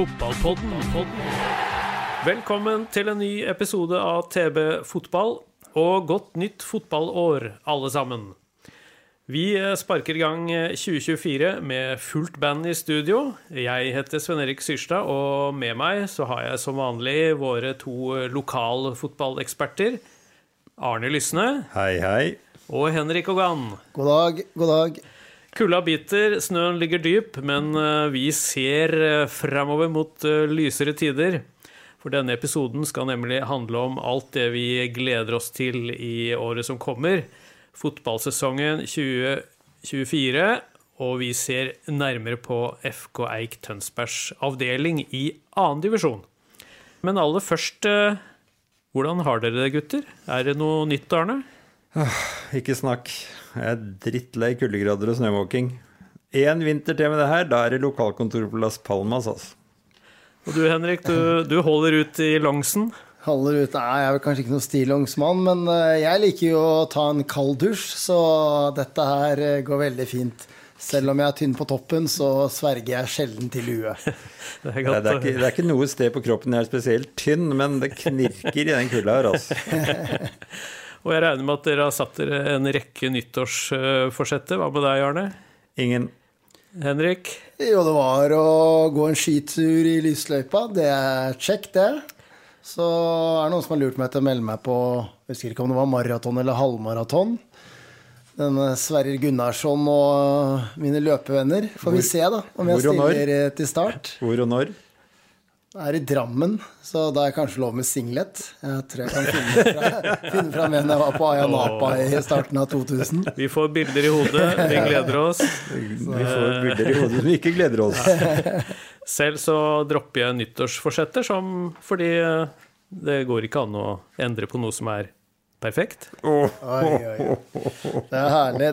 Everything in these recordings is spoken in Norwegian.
Fotballpodden. Velkommen til en ny episode av TB Fotball, og godt nytt fotballår, alle sammen. Vi eh, sparker i gang eh, 2024 med fullt band i studio. Jeg heter Sven-Erik Syrstad, og med meg så har jeg som vanlig våre to eh, lokalfotballeksperter. Arne Lysne Hei, hei. og Henrik Ogan. God dag, god dag. Kulda biter, snøen ligger dyp, men eh, vi ser uh, framover mot eh, lysere tider. For denne episoden skal nemlig handle om alt det vi gleder oss til i året som kommer. Fotballsesongen 2024, og vi ser nærmere på FK Eik Tønsbergs avdeling i annen divisjon. Men aller først, eh, hvordan har dere det, gutter? Er det noe nytt, Arne? Ikke snakk. Jeg er drittlei kuldegrader og snømåking. Én vinter til med det her, da er det lokalkontor på Las Palmas, altså. Og du, Henrik, du, du holder ut i Longsen. Holder ut Nei, jeg er vel kanskje ikke noen stillongsmann, men eh, jeg liker jo å ta en kald dusj, så dette her eh, går veldig fint. Selv om jeg er tynn på toppen, så sverger jeg sjelden til lue. Det er Det er, ikke, det er ikke noe sted på kroppen jeg er spesielt tynn, men det knirker i den kulda her, altså. Og jeg regner med at dere har satt dere en rekke nyttårsforsetter. Hva med deg, Arne? Ingen Henrik? Jo, det var å gå en skitur i lysløypa. Det er check, det. Så er det noen som har lurt meg til å melde meg på Jeg husker ikke om det var maraton eller halvmaraton. Denne Sverrir Gunnarsson og mine løpevenner. Får vi se, da, om jeg stiller eh, til start. hvor og når. Det er i Drammen, så da er kanskje lov med singlet. Jeg tror jeg kan finne fra, finne fram en jeg var på Ayanapa i starten av 2000. Vi får bilder i hodet. Vi gleder oss. Vi får bilder i hodet som vi ikke gleder oss. Selv så dropper jeg nyttårsforsetter, som fordi eh, det går ikke an å endre på noe som er perfekt. Oi, oi, oi. Det er herlig.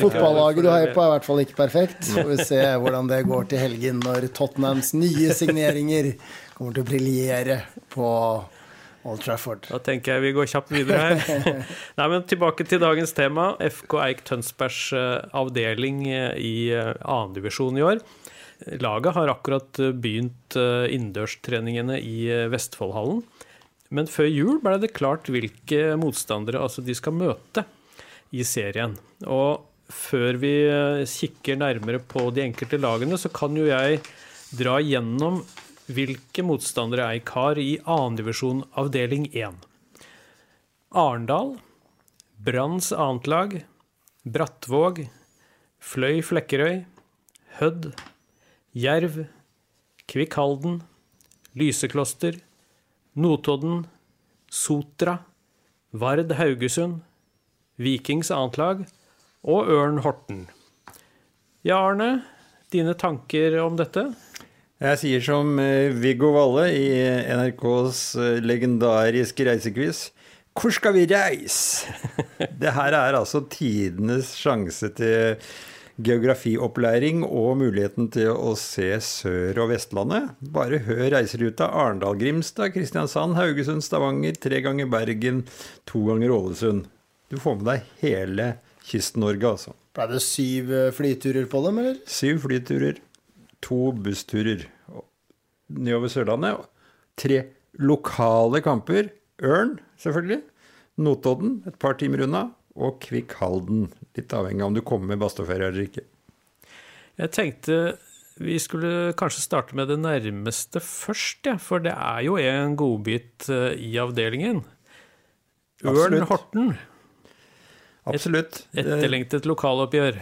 Fotballaget du heier på, er i hvert fall ikke perfekt. Får vi se hvordan det går til helgen når Tottenhams nye signeringer kommer til å briljere på Old Trafford. Da tenker jeg vi går kjapt videre her. Nei, men Tilbake til dagens tema. FK Eik Tønsbergs eh, avdeling eh, i eh, annendivisjon i år. Laget har akkurat begynt innendørstreningene i Vestfoldhallen. Men før jul ble det klart hvilke motstandere altså de skal møte i serien. Og før vi eh, kikker nærmere på de enkelte lagene, så kan jo jeg dra gjennom hvilke motstandere Eik har i annendivisjon avdeling 1. Arendal, Branns annet Brattvåg, Fløy Flekkerøy, Hødd, Jerv, Kvikk Halden, Lysekloster, Notodden, Sotra, Vard Haugesund, Vikings annet lag og Ørn Horten. Ja, Arne, dine tanker om dette? Jeg sier som eh, Viggo Valle i NRKs eh, legendariske reisekviss. Hvor skal vi reise? Det her er altså tidenes sjanse til geografiopplæring og muligheten til å se Sør- og Vestlandet. Bare hør reiseruta Arendal, Grimstad, Kristiansand, Haugesund, Stavanger, tre ganger Bergen, to ganger Ålesund. Du får med deg hele Kyst-Norge, altså. Ble det syv eh, flyturer på dem, eller? Syv flyturer, to bussturer nedover Sørlandet. Tre lokale kamper. Ørn, selvfølgelig. Notodden, et par timer unna. Og Kvikk Halden, litt avhengig av om du kommer med badstueferie eller ikke. Jeg tenkte vi skulle kanskje starte med det nærmeste først, ja, for det er jo en godbit eh, i avdelingen. Ørn Horten, Absolutt. Et etterlengtet lokaloppgjør.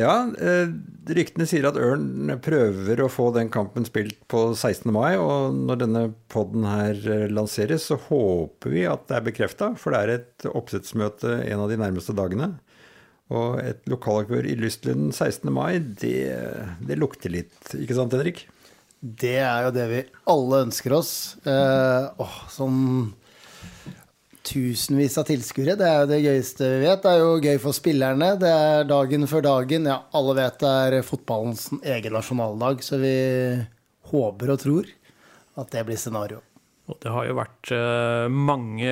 Ja, eh, ryktene sier at Ørn prøver å få den kampen spilt på 16. mai. Og når denne poden her eh, lanseres, så håper vi at det er bekrefta. For det er et oppsettsmøte en av de nærmeste dagene. Og et lokaloppgjør i Lystlund 16. mai, det, det lukter litt, ikke sant Henrik? Det er jo det vi alle ønsker oss. Eh, åh, sånn tusenvis av tilskuere. Det er jo det gøyeste vi vet. Det er jo gøy for spillerne. Det er dagen før dagen. Ja, alle vet det er fotballens egen nasjonaldag, så vi håper og tror at det blir scenario. Og det har jo vært uh, mange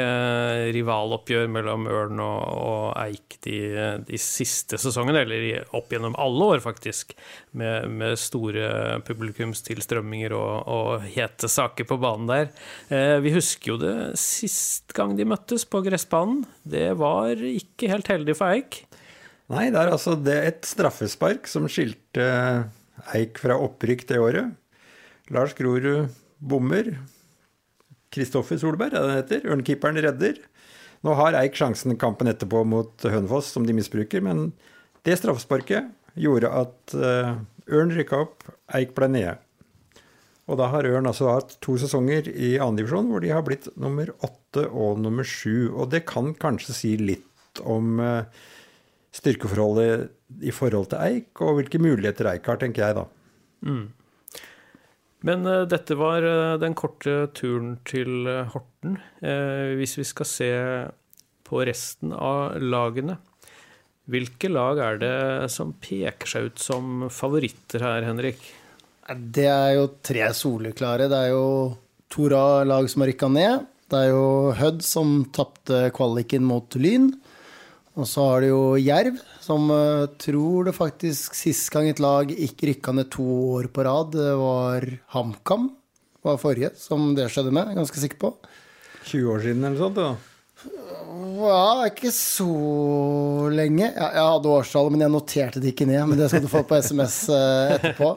rivaloppgjør mellom Ørn og, Eik de, de, siste sesongene, eller opp gjennom alle år, faktisk. Med, med store publikumstilstrømminger og, og, hete saker på banen der. Uh, vi husker jo det sist gang de møttes på gressbanen. Det var ikke helt heldig for Eik. Nei, det er altså det et straffespark som skilte Eik fra opprykk det året. Lars Grorud bommer. Kristoffer Solberg, er det han heter. Ørnkeeperen redder. Nå har Eik sjansen kampen etterpå mot Hønefoss, som de misbruker, men det straffesparket gjorde at uh, Ørn rykka opp, Eik ble nede. Og da har Ørn altså hatt to sesonger i andredivisjon hvor de har blitt nummer åtte og nummer sju. Og det kan kanskje si litt om uh, styrkeforholdet i forhold til Eik, og hvilke muligheter Eik har, tenker jeg da. Mm. Men uh, dette var uh, den korte turen til uh, Horten. hvis vi skal se på resten av lagene, hvilke lag er det som peker seg ut som favoritter her, Henrik? Det er jo tre soleklare. Det er jo to lag som har rykka ned. Det er jo Hødd som tapte kvaliken mot Lyn. Og så har du jo Jerv, som uh, tror det faktisk sist gang et lag ikke rykka ned to år på rad, det var HamKam. var forrige som det skjedde med, ganske sikker på. 20 år siden eller sånt? da? Ja, ikke så lenge. Jeg, jeg hadde årstallet, men jeg noterte det ikke ned. Men det skal du få på SMS uh, etterpå.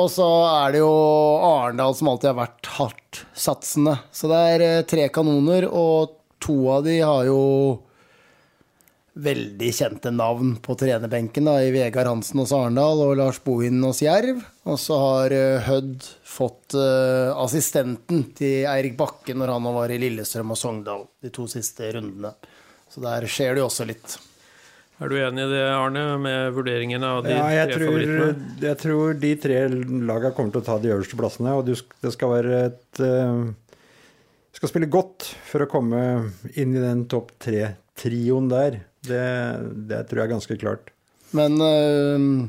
Og så er det jo Arendal som alltid har vært hardt satsende. Så det er tre kanoner, og to av de har jo veldig kjente navn på trenerbenken da, i Vegard Hansen hos Arendal og Lars Bohin hos Jerv. Og så har uh, Hødd fått uh, assistenten til Eirik Bakke når han var i Lillestrøm og Sogndal de to siste rundene. Så der skjer det jo også litt. Er du enig i det, Arne, med vurderingene av de ja, tre tror, favorittene? Jeg tror de tre lagene kommer til å ta de øverste plassene. Og det skal være et uh, Skal spille godt for å komme inn i den topp tre-trioen der. Det, det, tror jeg er ganske klart. Men uh,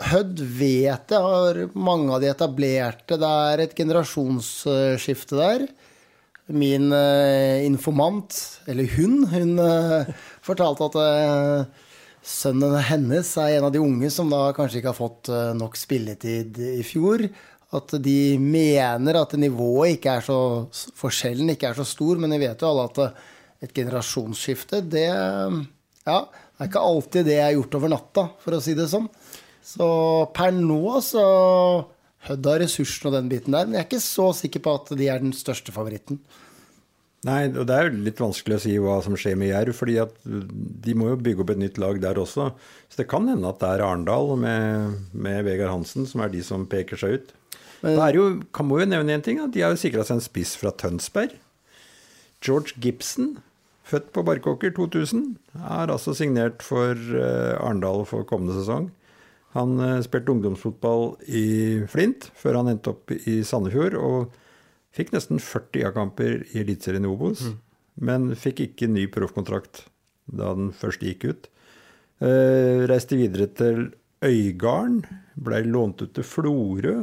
Hødd vet jeg har mange av de etablerte. Det er et generasjonsskifte der. Min uh, informant, eller hun, hun uh, fortalte at uh, sønnen hennes er en av de unge som da kanskje ikke har fått nok spilletid i fjor. At de mener at nivået ikke er så Forskjellen ikke er så stor, men vi vet jo alle at et generasjonsskifte, det ja, det er ikke alltid det jeg har gjort over natta, for å si det sånn. Så per nå så Hødd har ressursene og den biten der, men jeg er ikke så sikker på at de er den største favoritten. Nei, og det er jo litt vanskelig å si hva som skjer med Jerv, fordi at de må jo bygge opp et nytt lag der også. Så det kan hende at det er Arendal med, med Vegard Hansen som er de som peker seg ut. Men, det er jo, kan må jo nevne en ting, at de har jo sikra seg en spiss fra Tønsberg. George Gibson født på Barkåker 2000, er altså signert for uh, Arendal for kommende sesong. Han uh, spilte ungdomsfotball i Flint før han endte opp i Sandefjord, og fikk nesten 40 A-kamper i Eliteserien Obos, mm. men fikk ikke ny proffkontrakt da den først gikk ut. Uh, reiste videre til Øygarden, blei lånt ut til Florø.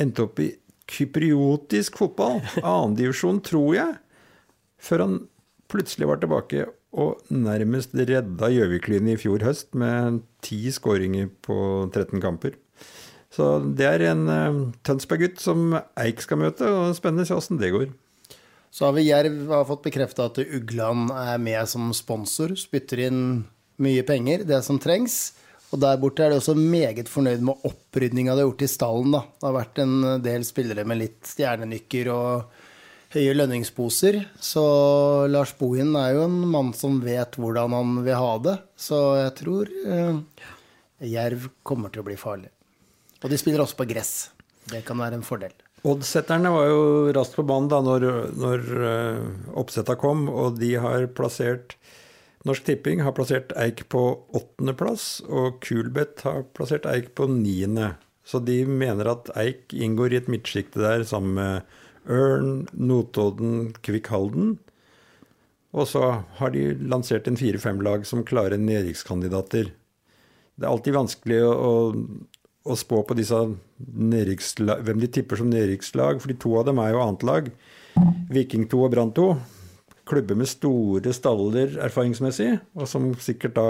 Endte opp i kypriotisk fotball, annendivisjon, tror jeg. Før han plutselig var tilbake og nærmest redda Gjøvik-Lyn i fjor høst med ti skåringer på 13 kamper. Så det er en uh, Tønsberg-gutt som Eik skal møte, og spennende å se åssen det går. Så har vi Jerv har fått bekrefta at Ugland er med som sponsor. Spytter inn mye penger, det som trengs. Og der borte er de også meget fornøyd med opprydninga de har gjort i stallen. Da. Det har vært en del spillere med litt stjernenykker og høye lønningsposer. Så Lars Bohin er jo en mann som vet hvordan han vil ha det. Så jeg tror eh, Jerv kommer til å bli farlig. Og de spiller også på gress. Det kan være en fordel. Oddsetterne var jo raskt på banen da når, når uh, oppsetta kom, og de har plassert Norsk Tipping har plassert Eik på åttendeplass, og Kulbeth har plassert Eik på niende. Så de mener at Eik inngår i et midtsjikte der sammen med Ørn, Notodden, Kvikkhalden. Og så har de lansert en fire-fem lag som klare nedrykkskandidater. Det er alltid vanskelig å, å, spå på hvem de tipper som nedrykkslag, fordi to av dem er jo annetlag. Viking 2 og Brann 2 klubber med store staller erfaringsmessig, og som sikkert da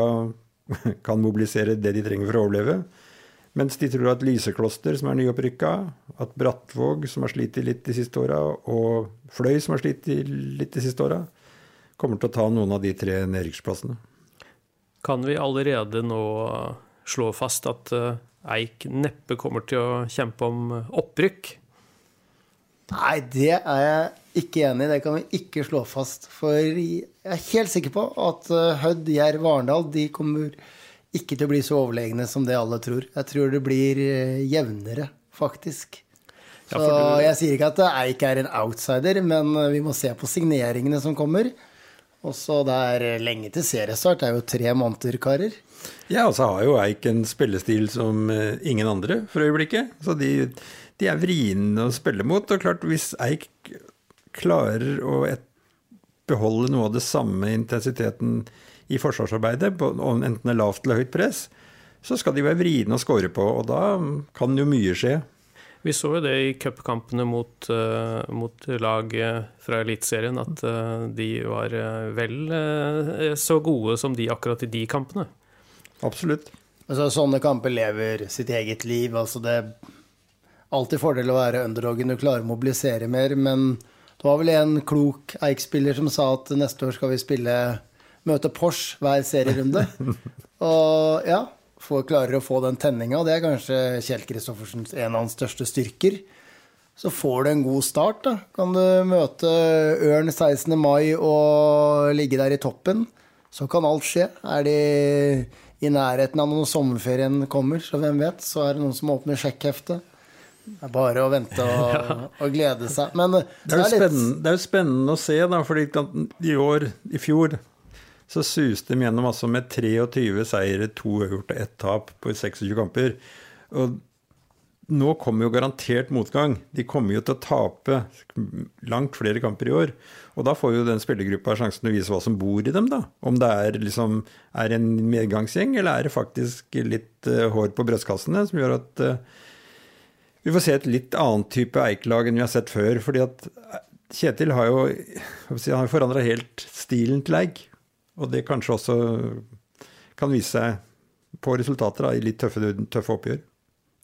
kan mobilisere det de trenger for å overleve. Mens de tror at Lysekloster, som er nyopprykka, at Brattvåg, som har slitt litt de siste åra, og Fløy, som har slitt litt de siste åra, kommer til å ta noen av de tre nedrykksplassene. Kan vi allerede nå slå fast at eh, Eik neppe kommer til å kjempe om opprykk? Nei, det er jeg ikke enig i. Det kan vi ikke slå fast. For jeg er helt sikker på at eh, Hødd, Jerv og Arendal de kommer ikke til å bli så overlegne som det alle tror. Jeg tror det blir eh, jevnere, faktisk. Så jeg sier ikke at Eik er en outsider, men eh, vi må se på signeringene som kommer. Og så det er lenge til seriestart. Det er jo tre måneder, karer. Ja, og så har jo Eik en spillestil som ingen andre for øyeblikket. Så de de er vriene å spille mot. Og klart, hvis Eik klarer å beholde noe av det samme intensiteten i forsvarsarbeidet, enten det er lavt eller høyt press, så skal de være vriene å score på. Og da kan jo mye skje. Vi så jo det i cupkampene mot, uh, mot lag fra Eliteserien, at uh, de var uh, vel så gode som de akkurat i de kampene. Absolutt. Altså, sånne kamper lever sitt eget liv. altså det alltid fordel å være underdogen. Du klarer å mobilisere mer. Men det var vel en klok Eik-spiller som sa at neste år skal vi spille møte Porsche hver serierunde. Og ja, for klarer å få den tenninga. Det er kanskje Kjell Kristoffersens en av hans største styrker. Så får du en god start. da. Kan du møte Ørn 16. mai og ligge der i toppen, så kan alt skje. Er de i nærheten av når sommerferien kommer, så hvem vet, så er det noen som åpner sjekkheftet. Det er bare å vente og, ja. og glede seg. Men det, det, er litt... det, er jo spennende å se, da, fordi i år, i fjor, så suste de gjennom altså med 23 seire, to uavgjorte og ett tap på 26 kamper. Og nå kommer jo garantert motgang. De kommer jo til å tape langt flere kamper i år. Og da får jo den spillergruppa sjansen til å vise hva som bor i dem, da. Om det er, liksom, er en medgangsgjeng, eller er det faktisk litt uh, hår på brystkassene som gjør at uh, vi får se et litt annet type Eikelag enn vi har sett før. fordi at Kjetil har jo si, forandra helt stilen til Eik. Og det kanskje også kan vise seg på resultater da, i litt tøffe, tøffe oppgjør.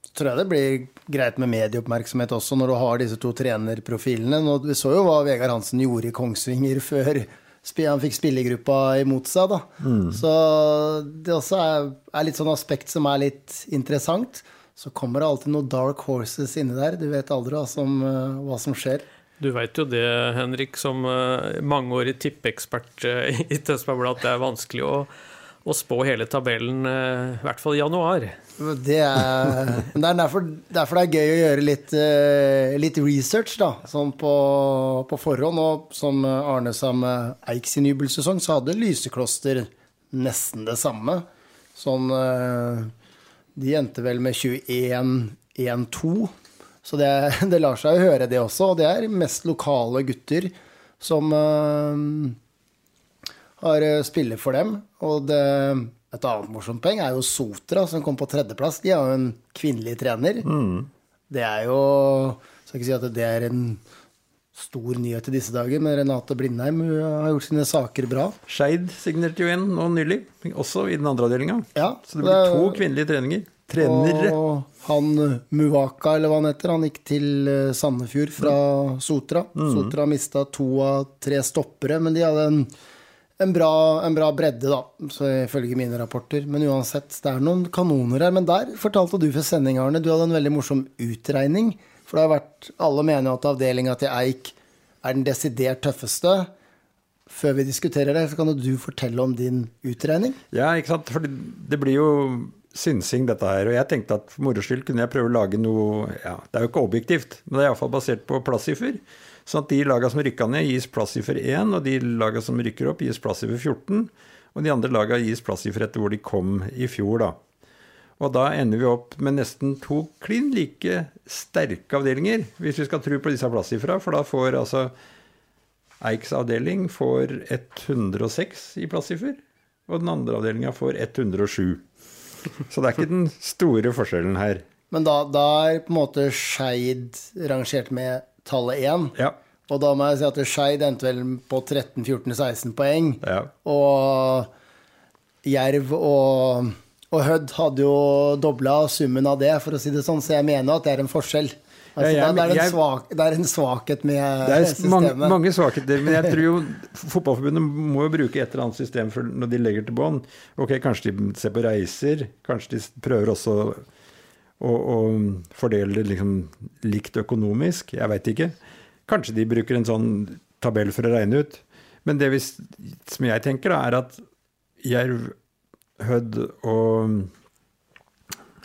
Så tror jeg det blir greit med medieoppmerksomhet også når du har disse to trenerprofilene. Nå, vi så jo hva Vegard Hansen gjorde i Kongsvinger før han fikk spillergruppa imot seg. da. Mm. Så det også er, er litt sånn aspekt som er litt interessant så kommer det alltid noen dark horses inni der. Du vet aldri hva som, eh, hva som skjer. Du veit jo det, Henrik, som eh, mangeårig tippeekspert eh, i Tønsberg Blad, at det er vanskelig å, å, spå hele tabellen, i hvert fall i januar. Det er, det er derfor, derfor, det er gøy å gjøre litt, litt research da, sånn på, på, forhånd. Og som Arne sa med Eik sin jubelsesong, så hadde Lysekloster nesten det samme. Sånn de endte vel med 21-1-2. Så det, det, lar seg jo høre, det også. Og det er mest lokale gutter som uh, har eh, spiller for dem. Og det, et annet morsomt poeng er jo Sotra, som kom på tredjeplass. De har jo en kvinnelig trener. Mm. Det er jo Skal ikke si at det er en stor nyhet i disse dager, men Renate Blindheim har gjort sine saker bra. Skeid signerte jo inn nå nylig, også i den andre avdelinga. Ja, så det blir to kvinnelige treninger. Trenere. Og han Muvaka, eller hva han heter, han gikk til eh, Sandefjord fra Sotra. Mm. Sotra mista to av tre stoppere, men de hadde en, en, bra, en bra, bredde, da, så ifølge mine rapporter. Men uansett, det er noen kanoner her. Men der fortalte du for sending, Arne, du hadde en veldig morsom utregning. For det har vært Alle mener at avdelinga til Eik er den desidert tøffeste. Før vi diskuterer det, så kan du fortelle om din utregning. Ja, ikke sant. For det blir jo synsing, dette her. Og jeg tenkte at for moro skyld kunne jeg prøve å lage noe ja, Det er jo ikke objektivt, men det er iallfall basert på plassifer. Sånn at de laga som rykka ned, gis plassifer 1, og de laga som rykker opp, gis plassifer 14. Og de andre laga gis plassifer etter hvor de kom i fjor, da. Og da ender vi opp med nesten to klin like sterke avdelinger, hvis vi skal tro på disse plassifra, For da får altså Eiks avdeling får 106 i plassifer, og den andre avdelinga får 107. Så det er ikke den store forskjellen her. Men da, da er på en måte Skeid rangert med tallet 1. Ja. Og da må jeg si at Skeid endte vel på 13-14-16 poeng. Ja. Og Jerv og, og Hødd hadde jo dobla summen av det, for å si det sånn. Så jeg mener at det er en forskjell. Altså, Ja, jeg- det, er en jeg- svak, det er en svakhet med Det er systemet. mange, mange svakheter, men jeg tror jo Fotballforbundet må jo bruke et eller annet system for når de legger til bånd. Ok, kanskje de ser på reiser, kanskje de prøver også å, å fordele det liksom likt økonomisk, jeg veit ikke. Kanskje de bruker en sånn tabell for å regne ut. Men det vi, som jeg tenker, da, er at Jerv, Hødd og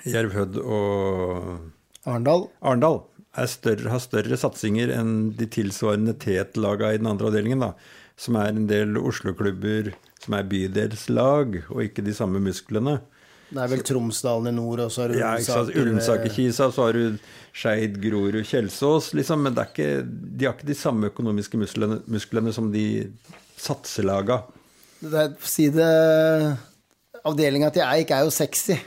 Jerv, Hødd og Arendal. Arendal større, har større satsinger enn de tilsvarende Tet-laga i den andre avdelingen, da, som er en del Oslo-klubber som er bydelslag, og ikke de samme musklene. Det er vel Tromsdalen i nord, og så har du? Ullensaker ja, Ullensaker-Kisa, så har du Skeid, Grorud, Kjelsås, liksom, men det ikke, de har ikke de samme økonomiske musklene, musklene som de satselaga. Det er, si det Avdelinga til Eik er jo sexy.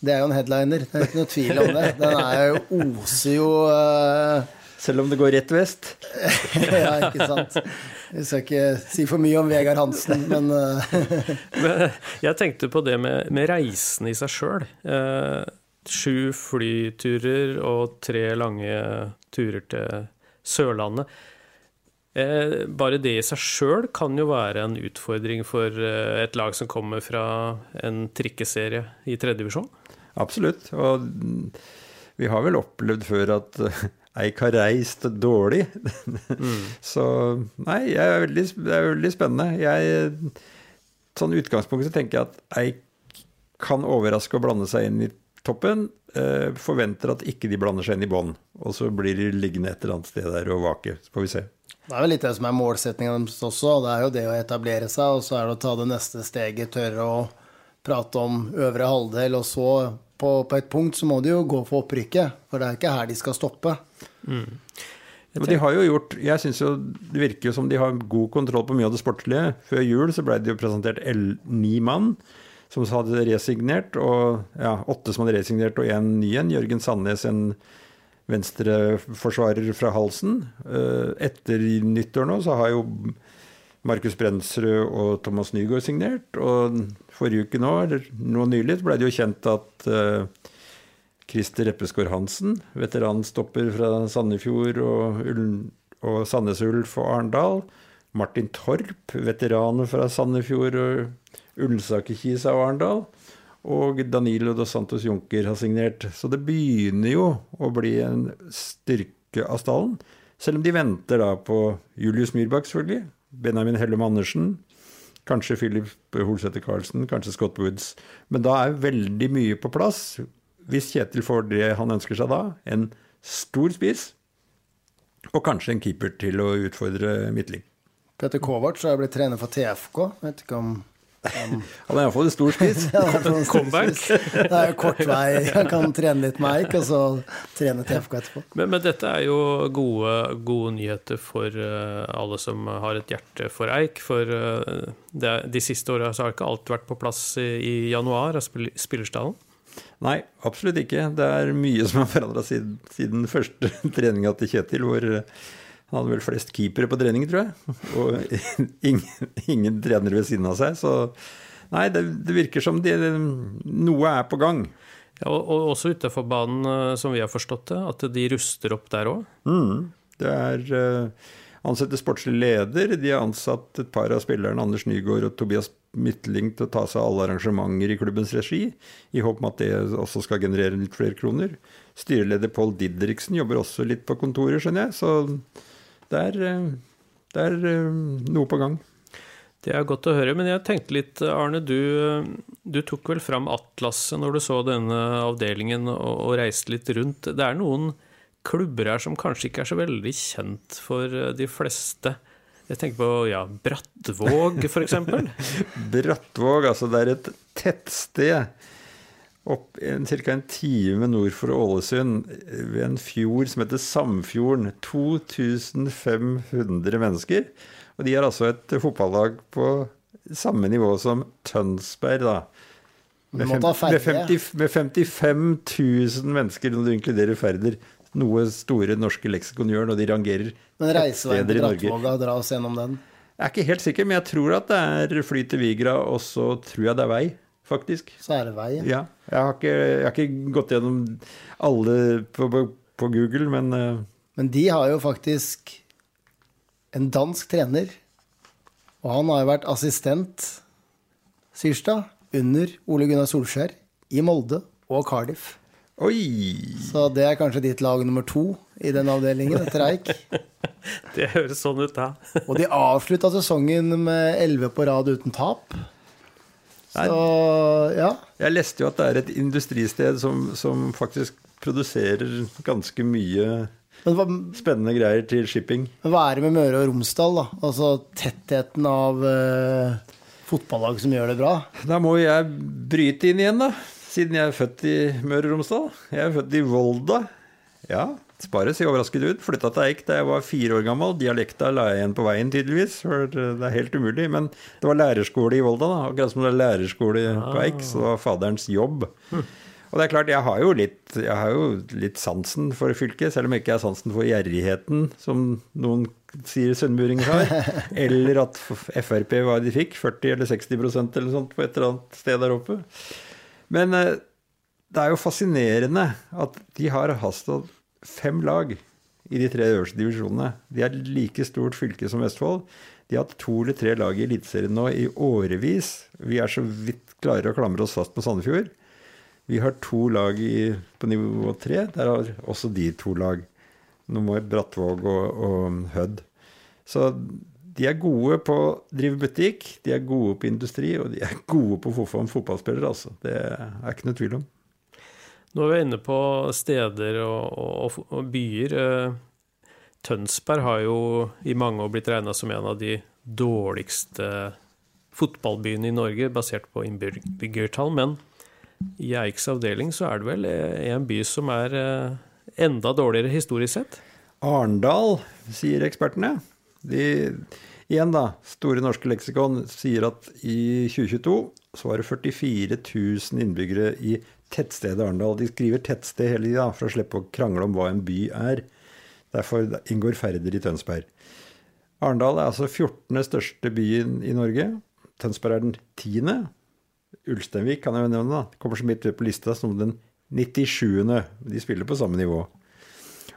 Det er jo en headliner. Det er ikke noe tvil om det. Den er jo oser jo uh... Selv om det går rett vest. Ja, ikke sant. Vi skal ikke si for mye om Vegard Hansen, men eh, Men jeg tenkte på det med, med reisen i seg sjøl. Eh, sju flyturer og tre lange turer til Sørlandet. Eh, bare det i seg sjøl kan jo være en utfordring for eh, et lag som kommer fra en trikkeserie i tredjedivisjon. Absolutt. Og vi har vel opplevd før at Eik har reist dårlig. Så nei, jeg er veldig, det er veldig spennende. Jeg, sånn utgangspunkt så tenker jeg at Eik kan overraske og blande seg inn i toppen. Eh, forventer at ikke de blander seg inn i bånn. Og så blir de liggende et eller annet sted der og vake. Så får vi se. det er vel litt det som er målsettinga deres også. Det er jo det å etablere seg, og så er det å ta det neste steget, tørre å prate om øvre halvdel, og så på, på et punkt så må de jo gå for opprykket. For det er ikke her de skal stoppe. Men de har jo gjort Jeg syns jo det virker jo som de har god kontroll på mye av det sportslige. Før jul så ble det jo presentert ni mann som hadde resignert, og ja, åtte som hadde resignert, og én ny en. Jørgen Sandnes, en venstreforsvarer fra Halsen. Eh, Etter nyttår nå så har jo Markus Brensrud og Thomas Nygaard signert. Og forrige uke nå, eller nå nylig, ble det jo kjent at eh, Christer Reppeskår Hansen, veteranstopper fra Sandefjord og, og Sandnes Ulf og Arendal. Martin Torp, veteran fra Sandefjord og Ullensaker-Kisa og Arendal. Og Danilo dos Santos Junker har signert. Så det begynner jo å bli en styrke av stallen. Selv om de venter da på Julius Myrbakk, selvfølgelig. Benjamin Hellum Andersen. Kanskje Philip Holsæter Karlsen, kanskje Scott Woods. Men da er veldig mye på plass. Hvis Kjetil får det han ønsker seg da, en stor spiss, og kanskje en keeper til å utfordre Midtling. Petter Kovac har blitt trener for TFK. Vet ikke om Han er iallfall en stor spiss. Comeback. Det er jo kort vei. Han kan trene litt med Eik, og så trene TFK etterpå. Men, men dette er jo gode, gode nyheter for uh, alle som har et hjerte for Eik. For uh, det, de siste åra har ikke alt vært på plass i, i januar av spill, spillerstallen. Nei, absolutt ikke. Det er mye som har forandra siden, siden første treninga til Kjetil, hvor eh, han hadde vel flest keepere på trening, tror jeg. Og ingen, ingen trener ved siden av seg. Så nei, det, det virker som det, noe er på gang. Ja, og, og også utafor banen, eh, som vi har forstått det, at de ruster opp der òg. Mm. Det er uh, ansetter sportslig leder. De har ansatt et par av spillerne, Anders Nygaard og Tobias Midtling, til å ta seg av alle arrangementer i klubbens regi, i håp om at det også skal generere litt flere kroner. Styreleder Pål Didriksen jobber også litt på kontoret, skjønner jeg. Så det er, eh, det er eh, noe på gang. Det er godt å høre, men jeg tenkte litt, Arne, du, du tok vel fram atlaset når du så denne avdelingen og, og reiste litt rundt. Det er noen klubber her som kanskje ikke er så veldig kjent for de fleste. Jeg tenker på ja, Brattvåg, f.eks. Brattvåg, altså det er et tettsted opp ca. en time nord for Ålesund, ved en fjord som heter Samfjorden. 2500 mennesker. Og de har altså et fotballag på samme nivå som Tønsberg, da. Med, fem, med, 50, med 55 000 mennesker, når du inkluderer Færder. Noe store norske leksikon gjør når de rangerer Men reiseveien til Brattvåga, dra oss gjennom den. Jeg er ikke helt sikker, men jeg tror at det er fly til Vigra, og så tror jeg det er vei, faktisk. Så er det veien Ja. Jeg har ikke, jeg har ikke gått gjennom alle på, på, på Google, men uh... Men de har jo faktisk en dansk trener, og han har jo vært assistent, Syrstad, under Ole Gunnar Solskjær i Molde og Cardiff. Oi! Så det er kanskje ditt lag nummer to i den avdelingen etter Eik. Det høres sånn ut, da. Og de avslutta sesongen med elleve på rad uten tap. Så ja. Jeg leste jo at det er et industristed som, som faktisk produserer ganske mye Men hva, spennende greier til shipping. men hva er det med Møre og Romsdal, da? Altså tettheten av uh, fotballag som gjør det bra? Da må jeg bryte inn igjen, da. Siden jeg er født i Møre og Romsdal. Jeg er født i Volda. Ja, Spare ser overrasket ut. Flytta til Eik da jeg var fire år gammel. Dialekta la jeg igjen på veien, tydeligvis. For det er helt umulig. Men det var lærerskole i Volda, da. Akkurat som det er lærerskole på Eik. Så det var faderens jobb. Og det er klart, jeg har jo litt, jeg har jo litt sansen for fylket, selv om jeg ikke har sansen for gjerrigheten, som noen sier sunnmuringer har. Eller at Frp hva de fikk, 40 eller 60% eller sånt på et eller annet sted der oppe. Men eh, det er jo fascinerende at de har hatt fem lag i de tre øverste divisjonene. De er like stort fylke som Vestfold. De har hatt to eller tre lag i Eliteserien nå i årevis. Vi er så vidt klare å klamre oss fast på Sandefjord. Vi har to lag i, på nivå tre. Der har også de to lag. Nå må Brattvåg og, og Hødd. Så de er gode på å drive butikk, de er gode på industri, og de er gode på fotball, fotballspillere, altså. Det er ikke noe tvil om. Nå er vi inne på steder og, og, og byer. Eh, Tønsberg har jo i mange år blitt regna som en av de dårligste fotballbyene i Norge, basert på innbyggertall. Men i Eiks avdeling så er det vel en by som er eh, enda dårligere historisk sett? Arendal, sier ekspertene. De, igjen da, Store norske leksikon sier at i 2022 så var det 44 000 innbyggere i tettstedet Arendal. De skriver tettsted hele tida for å slippe å krangle om hva en by er. Derfor inngår Færder i Tønsberg. Arendal er altså 14. største byen i Norge. Tønsberg er den tiende. Ulsteinvik kan jeg jo nevne, da. Kommer så midt på lista som den 97. De spiller på samme nivå.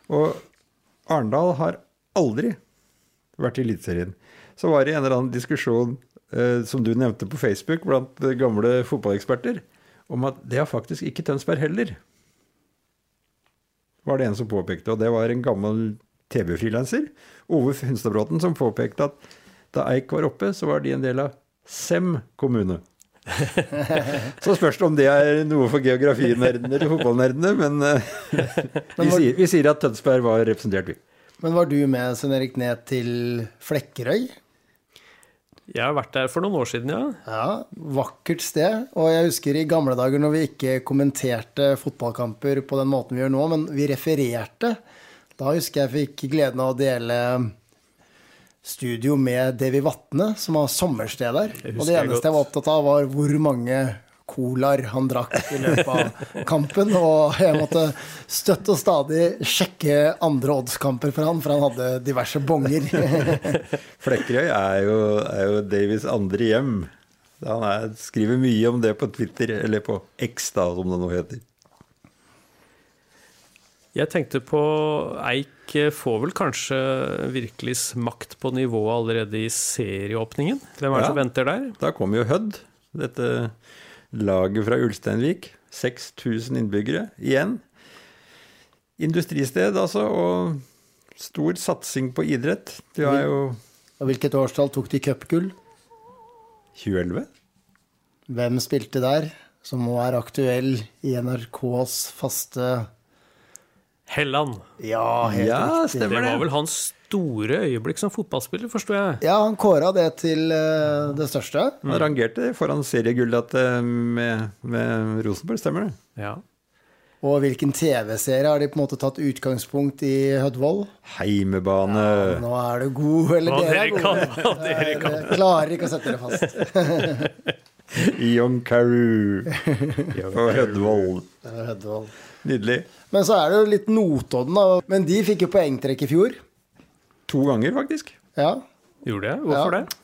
Og Arendal har aldri vært i Eliteserien. Så var det en eller annen diskusjon eh, som du nevnte på Facebook blant gamle fotballeksperter, om at det har faktisk ikke Tønsberg heller. Var det en som påpekte, og det var en gammel TV-frilanser, Ove Hunstadbråten, som påpekte at da Eik var oppe, så var de en del av Sem kommune. Så spørs det om det er noe for geografinerdene eller fotballnerdene, men eh, vi, sier, vi sier at Tønsberg var representert, vi. Men var du med Sven Erik ned til Flekkerøy? Jeg har vært der for noen år siden, ja. Ja, vakkert sted. Og jeg husker i gamle dager når vi ikke kommenterte fotballkamper på den måten vi gjør nå, men vi refererte. Da husker jeg fikk gleden av å dele studio med Devi Vatne, som har sommersted der. Og det eneste jeg, jeg var opptatt av, var hvor mange colaer han drakk i løpet av kampen. Og jeg måtte støtt og stadig sjekke andre oddskamper for han, for han hadde diverse bonger. Flekkerøy er jo, er jo Davies andre hjem. Han er, skriver mye om det på Twitter, eller på X, da, som det nå heter. Jeg tenkte på Eik får vel kanskje virkelig smakt på nivået allerede i serieåpningen. Hvem er det Ja. som venter der? Da kommer jo Hødd, dette laget fra Ulsteinvik. 6000 innbyggere igjen. Industristed, altså, og stor satsing på idrett. De har jo Og hvilket årstall tok de cupgull? 2011? Hvem spilte der, som nå er aktuell i NRKs faste Helland. Ja, helt Ja, riktig. Det var vel hans store øyeblikk som fotballspiller, forsto jeg. Ja, han kåra det til uh, det største. Han rangerte foran seriegullet eh, med, med Rosenborg, stemmer det? Ja. Og hvilken TV-serie har de på en måte tatt utgangspunkt i Hødvold? Heimebane. Nå er du god, eller Hva dere er gode. kan, dere kan. Dere klarer ikke å sette dere fast. Young Carew og Hødvold. Nydelig. Men så er det jo litt Notodden, da. Men de fikk jo poengtrekk i fjor. To ganger, faktisk. Ja. Gjorde jeg? Hvorfor Ja. det?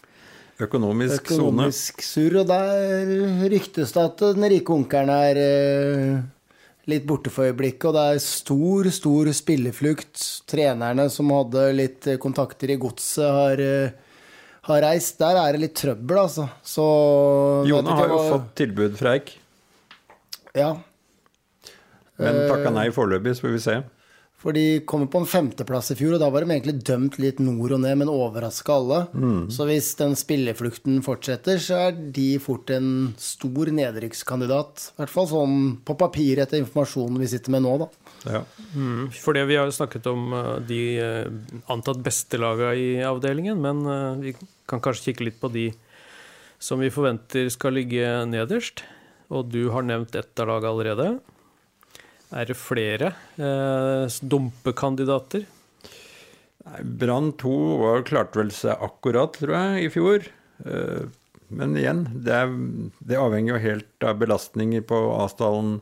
Økonomisk sone. Økonomisk surr, og der ryktes det at den rike onkelen er eh, litt borte for øyeblikket, og det er stor, stor spilleflukt. Trenerne som hadde litt eh, kontakter i godset, har, eh, har reist. Der er det litt trøbbel, altså. Så Jone har jo hva- fått tilbud fra Eik, Ja, men takka nei foreløpig, så får vi se. For de kom på en femteplass i fjor, og da var de egentlig dømt litt nord og ned, men overraska alle. Så hvis den spilleflukten fortsetter, så er de fort en stor nedrykkskandidat. I hvert fall sånn på papir etter informasjonen vi sitter med nå, da. Ja. For det vi har jo snakket om eh, de eh, antatt beste laga i avdelingen, men eh, vi kan kanskje kikke litt på de som vi forventer skal ligge nederst. Og du har nevnt ett av laget allerede. Er det flere eh, dumpekandidater? Brann 2 var, klarte vel seg akkurat, tror jeg, i fjor. Eh, Men igjen, det, er, det avhenger jo helt av belastninger på avstanden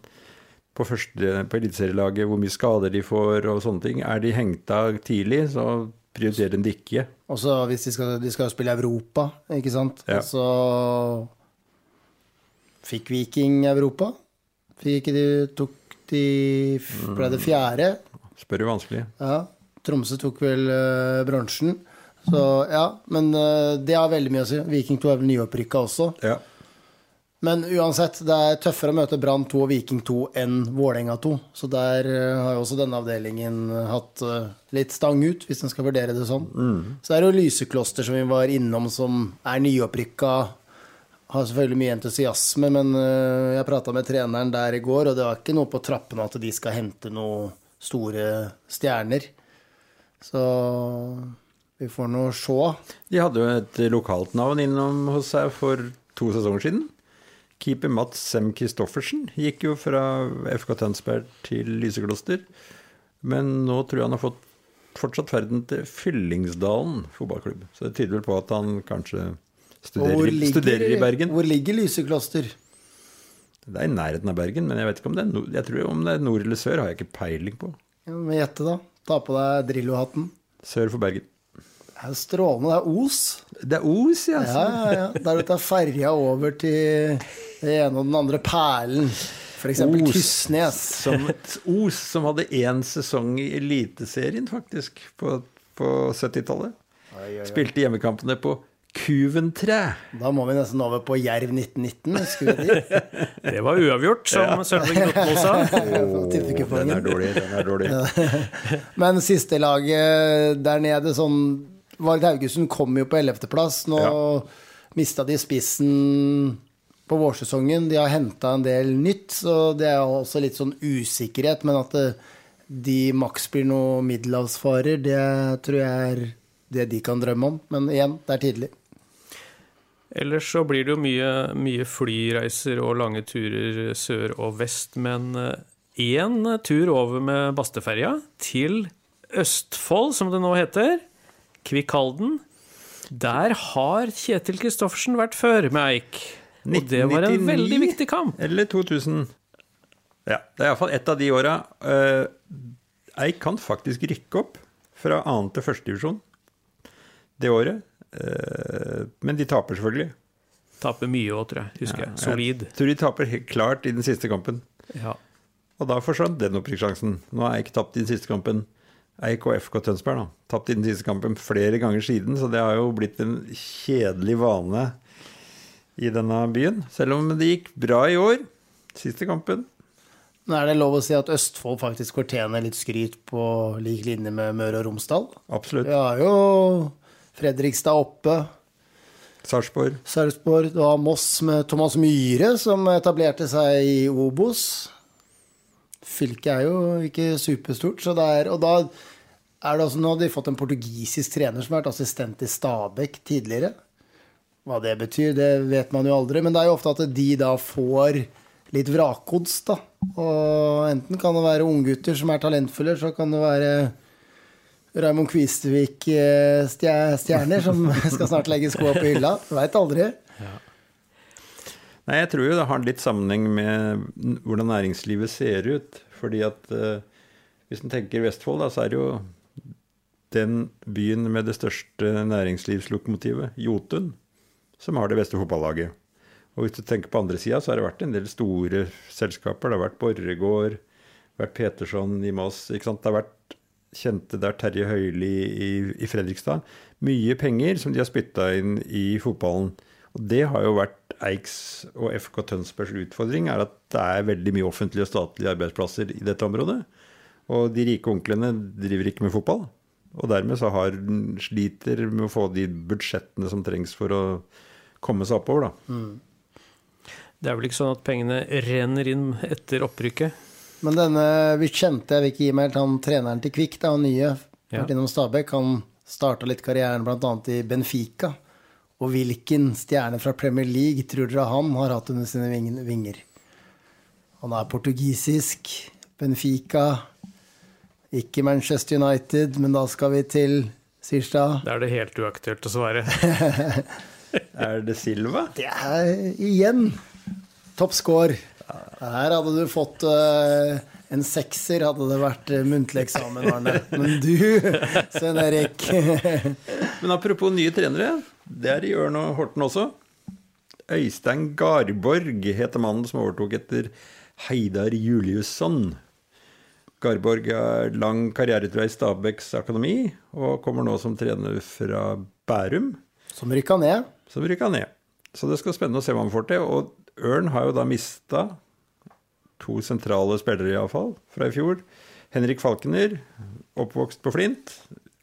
på, første- på eliteserielaget, hvor mye skader de får og sånne ting. Er de hengt av tidlig, så prioriterer de ikke. Også hvis de skal, de skal spille Europa, ikke sant. Ja. Så fikk Viking Europa. Fikk de Tok de Ble det fjerde? Spør jo vanskelig. Ja. Tromsø tok vel uh, bransjen. Så ja, men uh, det har veldig mye å si. Viking 2 er vel nyopprykka også. Ja. Men uansett, det er tøffere å møte Brann 2 og Viking 2 enn Vålerenga 2. Så der eh, har jo også denne avdelingen hatt eh, litt stang ut, hvis en skal vurdere det sånn. Så det er jo Lysekloster som vi var innom, som er nyopprykka. Har selvfølgelig mye entusiasme, men eh, jeg prata med treneren der i går, og det var ikke noe på trappene at de skal hente noen store stjerner. Så vi får nå se. De hadde jo et lokalt navn innom hos seg for to sesonger siden. Keeper Mats Sem Christoffersen gikk jo fra FK Tønsberg til Lysekloster. Men nå tror jeg han har fått fortsatt ferden til Fyllingsdalen fotballklubb. Så det tyder vel på at han kanskje studerer, i- studerer i Bergen. Hvor ligger Lysekloster? Det er i nærheten av Bergen, men jeg vet ikke om det er nord, jeg tror om det er nord eller sør, har jeg ikke peiling på. Ja, men Gjette, da. Ta på deg Drillo-hatten. Sør for Bergen. Det er strålende. Det er Os. Det er Os, ja. Ja, ja, ja. Der du tar ferja over til den ene og den andre perlen. F.eks. Tysnes. Som, Os, som hadde én sesong i Eliteserien, faktisk, på, på 70-tallet. Spilte hjemmekampene på Kuventre. Da må vi nesten over på Jerv 1919. Vi? Det var uavgjort, som Sølve Grottmo sa. oh, Den er dårlig. den er dårlig. Men siste laget der nede, sånn Varg Haugesund kom jo på 11.-plass. Nå Ja. mista de spissen på vårsesongen. De har henta en del nytt, så det er også litt sånn usikkerhet. Men at de maks blir noe middelhavsfarer, det tror jeg er det de kan drømme om. Men igjen, det er tidlig. Ellers så blir det jo mye, mye flyreiser og lange turer sør og vest, men én tur over med Basteferja til Østfold, som det nå heter, Kvikkhalden. Der har Kjetil Kristoffersen vært før med Eik. Og det var en veldig viktig kamp. Eller 2000. Ja, det er iallfall ett av de åra. Uh, Eik kan faktisk rykke opp fra annen til førstedivisjon det året. Eh, men de taper selvfølgelig. Taper mye òg, tror jeg. Husker jeg. Solid. Jeg tror de taper helt klart i den siste kampen. Ja. Og da forsvant den opprykkssjansen. Nå har ikke tapt i den siste kampen. Eik og FK Tønsberg da, tapt i den siste kampen flere ganger siden, så det har jo blitt en kjedelig vane i denne byen. Selv om det gikk bra i år. Siste kampen. Men er det lov å si at Østfold faktisk fortjener litt skryt på lik linje med Møre og Romsdal? Absolutt. Vi har jo Fredrikstad oppe. Sarpsborg. Sarpsborg. Du har Moss med Thomas Myhre, som etablerte seg i Obos. Fylket er jo ikke superstort, så det er Og da er det også Nå hadde de fått en portugisisk trener som har vært assistent i Stabæk tidligere. Hva det betyr, det vet man jo aldri, men det er jo ofte at de da får litt vrakgods, da. Og enten kan det være unggutter som er talentfulle, så kan det være Raymond Kvistvik-stjerner som skal snart legge skoa på hylla. Veit aldri. Nei, jeg tror jo det har litt sammenheng med hvordan næringslivet ser ut. Fordi at uh, hvis en tenker Vestfold, da, så er det jo den byen med det største næringslivslokomotivet, Jotun, som har det beste fotballaget. Og hvis du tenker på andre sida, så har det vært en del store selskaper. Det har vært Borregaard, vært Peterson i Moss. Det har vært kjente der Terje Høili i, i Fredrikstad. Mye penger som de har spytta inn i fotballen. Og det har jo vært Eiks og FK Tønsbergs utfordring, er at det er veldig mye offentlige og statlige arbeidsplasser i dette området. Og de rike onklene driver ikke med fotball. Og dermed så har sliter med å få de budsjettene som trengs for å komme seg oppover, da. Mm. Det er vel ikke sånn at pengene renner inn etter opprykket? Men denne vi kjente, jeg vil ikke gi meg helt, han treneren til Kvikk, da, han nye, vært ja. innom Stabæk, han starta litt karrieren bl.a. i Benfica. Og hvilken stjerne fra Premier League tror dere han har hatt under sine vinger? Han er portugisisk, Benfica, ikke Manchester United, men da skal vi til Sirstad. Da er det helt uaktuelt å svare. er det Silva? Det er igjen topp score. Her hadde du fått uh, en sekser, hadde det vært uh, muntlig eksamen, Arne. Men du, Svein Erik Men apropos nye trenere. Det er i Ørn og Horten også. Øystein Garborg heter mannen som overtok etter Heidar Juliusson. Garborg har lang karriere i Stabæks akademi, og kommer nå som trener fra Bærum. Som rykka ned. Som rykka ned. Så det skal spennende å se hva han får til. Og Ørn har jo da mista to sentrale spillere, iallfall, fra i fjor. Henrik Falkener, oppvokst på Flint,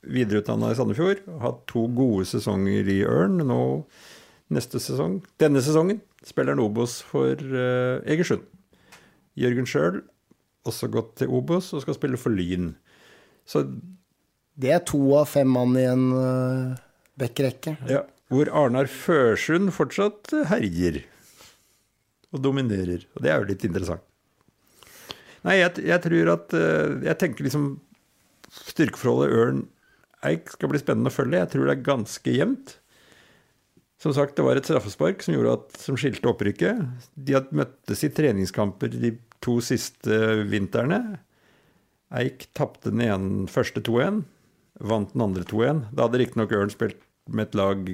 videreutdanna i Sandefjord. Hatt to gode sesonger i Ørn. Nå neste sesong, denne sesongen, spiller han Obos for uh, Egersund. Jørgen sjøl også gått til Obos og skal spille for Lyn. Så Det er to av fem mann i en uh, backrekke. Ja, hvor Arnar Førsund fortsatt herjer og dominerer. Og det er jo litt interessant. Nei, jeg, jeg tror at uh, Jeg tenker liksom styrkeforholdet Ørn Eik skal bli spennende å følge. Jeg tror det er ganske jevnt. Som sagt, det var et straffespark som, at, som skilte opprykket. De hadde møttes i treningskamper de to siste vintrene. Eik tapte den ene første 2-1, vant den andre 2-1. Da hadde riktignok Ørn spilt med et lag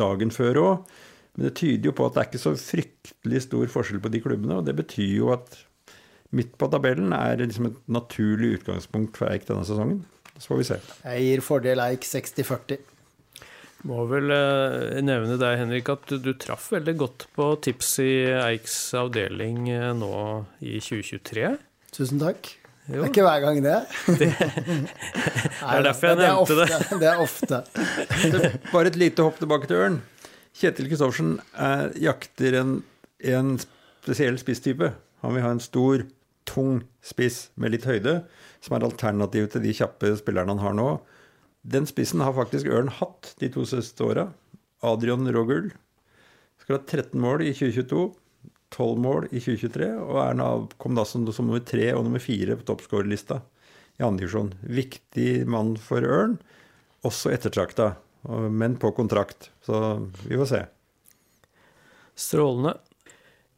dagen før òg. Men det tyder jo på at det er ikke så fryktelig stor forskjell på de klubbene. Og det betyr jo at midt på tabellen er liksom et naturlig utgangspunkt for Eik denne sesongen. Så får vi se. Jeg gir fordel Eik 60-40. Må vel eh, nevne deg, Henrik, at du, traff veldig godt på tips i Eiks avdeling eh, nå i 2023. Tusen takk. Jo. Det er ikke hver gang, det. det, det er derfor jeg det nevnte det. Det er ofte. Bare et lite hopp tilbake til Ørn. Kjetil Kristoffersen jakter en, en spesiell spisstype. Han vil ha en stor, tung spiss med litt høyde som er alternativ til de kjappe spillerne han har nå. Den spissen har faktisk Ørn hatt de to siste åra. Adrian Rogul skal ha 13 mål i 2022. 12 mål i 2023, og er kom da som, som nummer tre og nummer fire på toppskårerlista i andredivisjon. Viktig mann for Ørn, også ettertrakta, men på kontrakt. Så vi får se. Strålende.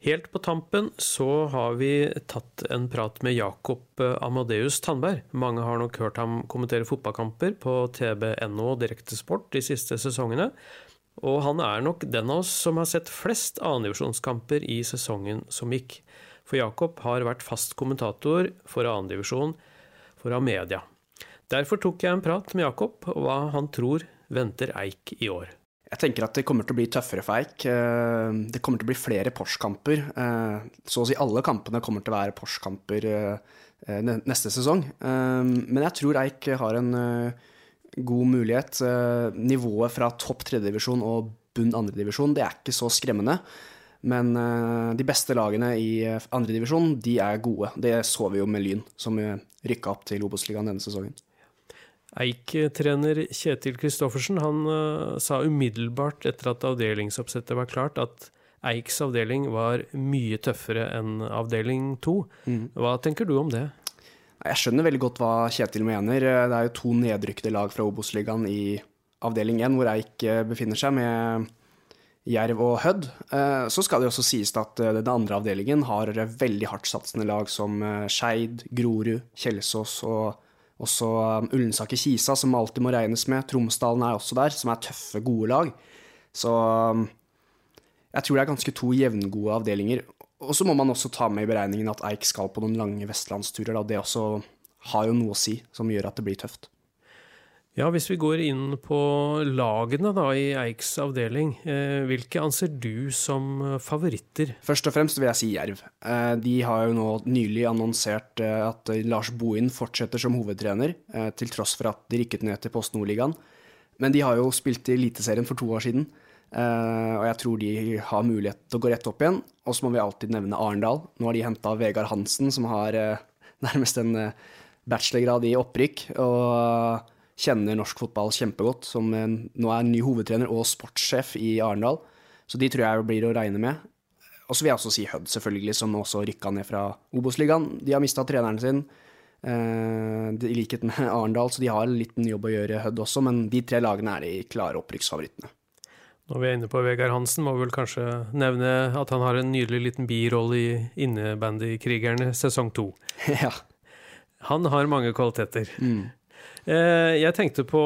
Helt på tampen så har vi tatt en prat med Jakob eh, Amadeus Tandberg. Mange har nok hørt ham kommentere fotballkamper på TBNO Direktesport de siste sesongene. Og han er nok den av oss som har sett flest annendivisjonskamper i sesongen som gikk. For Jakob har vært fast kommentator for annendivisjon for Amedia. Derfor tok jeg en prat med Jakob og hva han tror venter Eik i år. Jeg tenker at det kommer til å bli tøffere for Eik. Eh, det kommer til å bli flere Porsche-kamper. Eh, så å si alle kampene kommer til å være Porsche-kamper eh, neste sesong. Men jeg tror Eik har en god mulighet. Nivået fra topp tredjedivisjon og bunn andredivisjon. Det er ikke så skremmende. Men de beste lagene i andredivisjon, de er gode. Det så vi jo med Lyn, som rykka opp til Obos-ligaen denne sesongen. Eik-trener Kjetil Kristoffersen han uh, sa umiddelbart etter at avdelingsoppsettet var klart, at Eiks avdeling var mye tøffere enn avdeling to. Mm. Hva tenker du om det? Jeg skjønner veldig godt hva Kjetil mener. Det er jo to nedrykkede lag fra Obos-ligaen i avdeling én, hvor Eik eh, befinner seg, med Jerv og Hødd. Eh, så skal det også sies at eh, den andre avdelingen har veldig hardtsatsende lag som Skeid, Grorud, Kjelsås og også Ullensaker Kisa, som alltid må regnes med. Tromsdalen er også der, som er tøffe, gode lag. Så jeg tror det er ganske to jevngode avdelinger. Og så må man også ta med i beregningen at Eik skal på noen lange vestlandsturer. Da. Det også har jo noe å si, som gjør at det blir tøft. Ja, Hvis vi går inn på lagene da, i Eiks avdeling, eh, hvilke anser du som favoritter? Først og fremst vil jeg si Jerv. Eh, de har jo nå nylig annonsert eh, at Lars Bohin fortsetter som hovedtrener, eh, til tross for at de rykket ned til Post Nordligaen. Men de har jo spilt i Eliteserien for to år siden. Og jeg tror de har mulighet til å gå rett opp igjen. Og så må vi alltid nevne Arendal. Nå har de henta Vegard Hansen, som har nærmest en bachelorgrad i opprykk. Og kjenner norsk fotball kjempegodt, som nå er ny hovedtrener og sportssjef i Arendal. Så de tror jeg blir å regne med. Og så vil jeg også si Hødd, selvfølgelig, som også rykka ned fra Obos-ligaen. De har mista treneren sin. I likhet med Arendal, så de har en liten jobb å gjøre, Hødd også, men de tre lagene er de klare opprykksfavorittene. Når vi er inne på Vegard Hansen, må vi vel kanskje nevne at han har en nydelig liten birolle i Innebandykrigerne sesong to. Ja. Han har mange kvaliteter. Mm. Eh, jeg tenkte på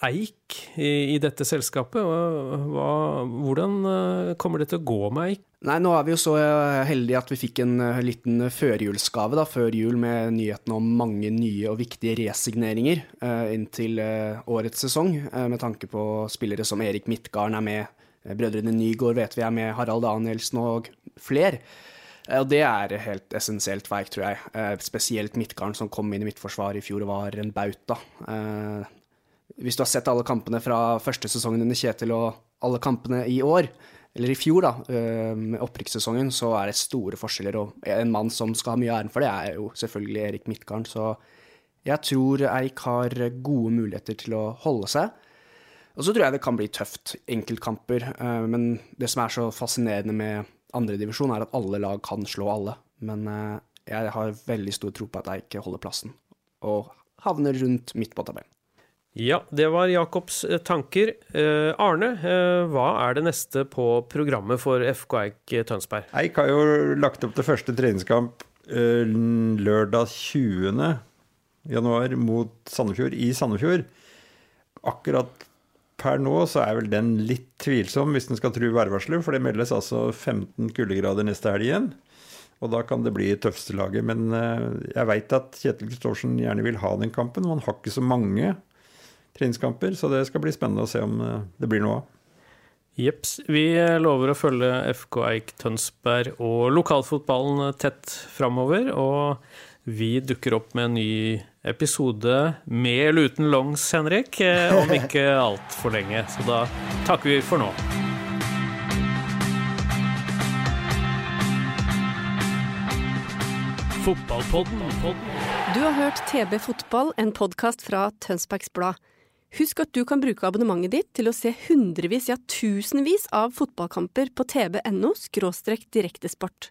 Eik i, dette selskapet. Hva, hvordan eh, kommer det til å gå med Eik? Nei, nå er vi jo så eh, heldige at vi fikk en liten førjulsgave da, før jul med nyheten om mange nye og viktige resigneringer inntil årets sesong, med tanke på spillere som Erik Midtgarden er med, brødrene Nygaard vet vi er med, Harald Danielsen og flere. Og det er helt essensielt veik, tror jeg. Spesielt Midtgarden, som kom inn i midtforsvaret i fjor og var en bauta. Hvis du har sett alle kampene fra første sesongen under Kjetil og alle kampene i år, eller i fjor, da, med opprykkssesongen, så er det store forskjeller. Og en mann som skal ha mye æren for det, er jo selvfølgelig Erik Midtgarden. Så jeg tror Eik har gode muligheter til å holde seg. Og så tror jeg det kan bli tøft, enkeltkamper. Men det som er så fascinerende med andredivisjon, er at alle lag kan slå alle. Men øh, jeg har veldig stor tro på at Eik holder plassen, og havner rundt midt på tabellen. Ja, det var Jakobs eh, tanker. Eh, Arne, eh, hva er det neste på programmet for FK Eik Tønsberg? Eik har jo lagt opp til første treningskamp lørdag 20. januar mot Sandefjord i Sandefjord. Akkurat per nå så er vel den litt tvilsom, hvis den skal tro værvarselet, for det meldes altså 15 kuldegrader neste helg igjen. Og da kan det bli tøffeste laget. Men jeg veit at Kjetil Kristoffersen gjerne vil ha den kampen. Og han har ikke så mange treningskamper. Så det skal bli spennende å se om eh, det blir noe av. Jepps. Vi lover å følge FK Eik Tønsberg og lokalfotballen tett framover. Og vi dukker opp med en ny episode med eller uten longs, Henrik, eh, om ikke altfor lenge. Så da takker vi for nå. Fotballpodden. Du har hørt TB Fotball, en podkast fra Tønsbergs Blad. Husk at du kan bruke abonnementet ditt til å se hundrevis, ja tusenvis av fotballkamper på tb.no – direktesport.